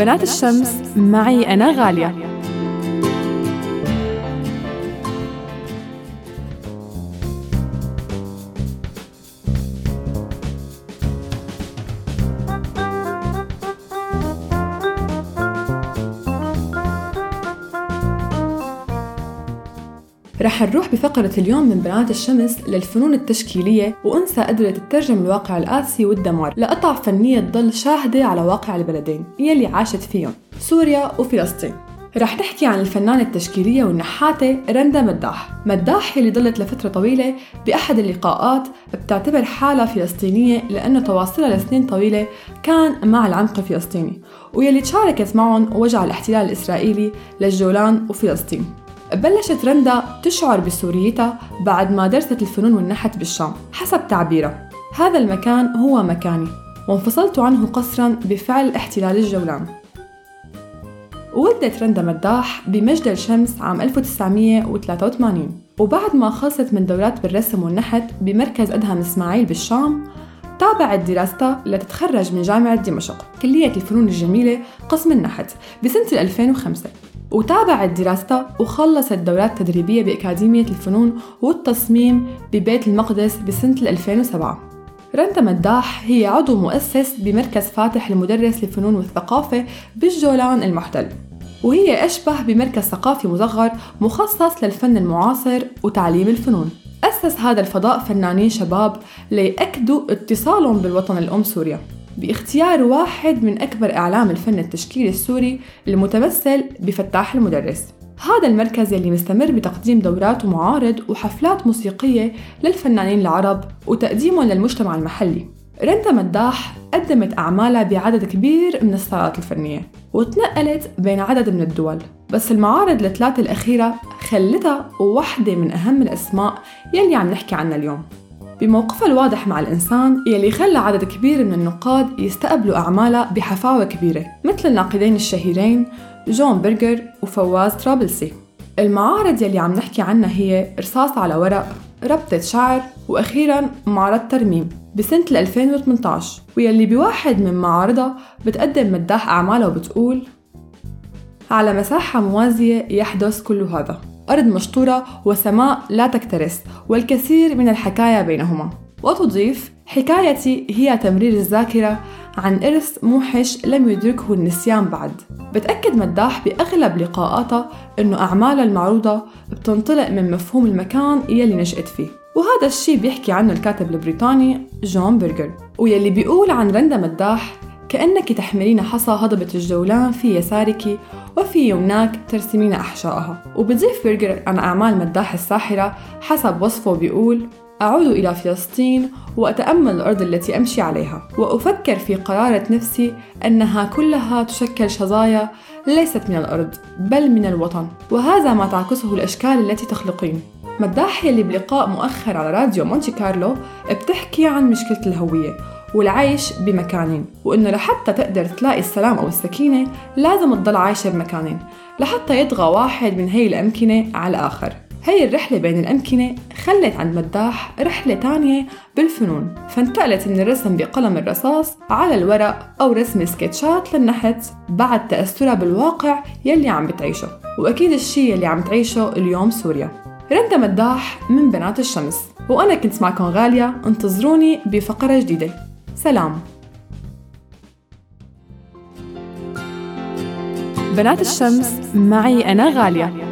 بنات الشمس معي أنا غالية. رح نروح بفقرة اليوم من بنات الشمس للفنون التشكيلية وأنثى قدرت تترجم الواقع القاسي والدمار لقطع فنية تضل شاهدة على واقع البلدين يلي عاشت فيهم سوريا وفلسطين. رح نحكي عن الفنانة التشكيلية والنحاتة رندا مداح. مداح اللي ضلت لفترة طويلة بأحد اللقاءات بتعتبر حالها فلسطينية لأنه تواصلها لسنين طويلة كان مع العمق الفلسطيني ويلي تشاركت معهم وجع الاحتلال الإسرائيلي للجولان وفلسطين. بلشت رندا تشعر بسوريتها بعد ما درست الفنون والنحت بالشام حسب تعبيرها. هذا المكان هو مكاني وانفصلت عنه قسرا بفعل احتلال الجولان. ولدت رندا مداح بمجد الشمس عام 1983 وبعد ما خلصت من دورات بالرسم والنحت بمركز أدهم إسماعيل بالشام تابعت دراستها لتتخرج من جامعة دمشق كلية الفنون الجميلة قسم النحت بسنة 2005 وتابعت دراستها وخلصت دورات تدريبية بأكاديمية الفنون والتصميم ببيت المقدس بسنة 2007 رندا مداح هي عضو مؤسس بمركز فاتح لمدرس الفنون والثقافة بالجولان المحتل. وهي أشبه بمركز ثقافي مصغر مخصص للفن المعاصر وتعليم الفنون. أسس هذا الفضاء فنانين شباب ليأكدوا اتصالهم بالوطن الأم سوريا. باختيار واحد من أكبر أعلام الفن التشكيلي السوري المتمثل بفتاح المدرس. هذا المركز يلي مستمر بتقديم دورات ومعارض وحفلات موسيقية للفنانين العرب وتقديمهم للمجتمع المحلي. رندا مداح قدمت أعمالها بعدد كبير من الصالات الفنية وتنقلت بين عدد من الدول. بس المعارض الثلاثة الأخيرة خلتها واحدة من أهم الأسماء يلي عم نحكي عنها اليوم. بموقفها الواضح مع الإنسان يلي خلى عدد كبير من النقاد يستقبلوا أعمالها بحفاوة كبيرة مثل الناقدين الشهيرين جون برجر وفواز ترابلسي. المعارض يلي عم نحكي عنها هي رصاص على ورق ربطة شعر وأخيراً معرض ترميم بسنة 2018 ويلي بواحد من معارضها بتقدم مداح أعمالها وبتقول على مساحة موازية يحدث كل هذا. أرض مشطورة وسماء لا تكترث والكثير من الحكاية بينهما. وتضيف حكايتي هي تمرير الذاكرة عن إرث موحش لم يدركه النسيان بعد. بتأكد مداح بأغلب لقاءاتها أنه أعمالها المعروضة بتنطلق من مفهوم المكان يلي نشأت فيه. وهذا الشيء بيحكي عنه الكاتب البريطاني جون برجر ويلي بيقول عن رندا مداح كأنك تحملين حصى هضبة الجولان في يسارك وفي يمناك ترسمين أحشائها. وبتضيف برجر عن أعمال مداح الساحرة حسب وصفه بيقول أعود إلى فلسطين وأتأمل الأرض التي أمشي عليها. وأفكر في قرارة نفسي أنها كلها تشكل شظايا ليست من الأرض بل من الوطن. وهذا ما تعكسه الأشكال التي تخلقين. مداح يلي بلقاء مؤخر على راديو مونتي كارلو بتحكي عن مشكلة الهوية. والعيش بمكانين وإنه لحتى تقدر تلاقي السلام أو السكينة لازم تضل عايشة بمكانين لحتى يطغى واحد من هي الأمكنة على الآخر. هي الرحلة بين الأمكنة خلت عند مداح رحلة تانية بالفنون. فانتقلت من الرسم بقلم الرصاص على الورق أو رسم سكتشات للنحت بعد تأثرها بالواقع يلي عم بتعيشه. وأكيد الشي يلي عم تعيشه اليوم سوريا. رندا مداح من بنات الشمس. وأنا كنت معكم غالية. انتظروني بفقرة جديدة. سلام. بنات الشمس معي أنا غالية.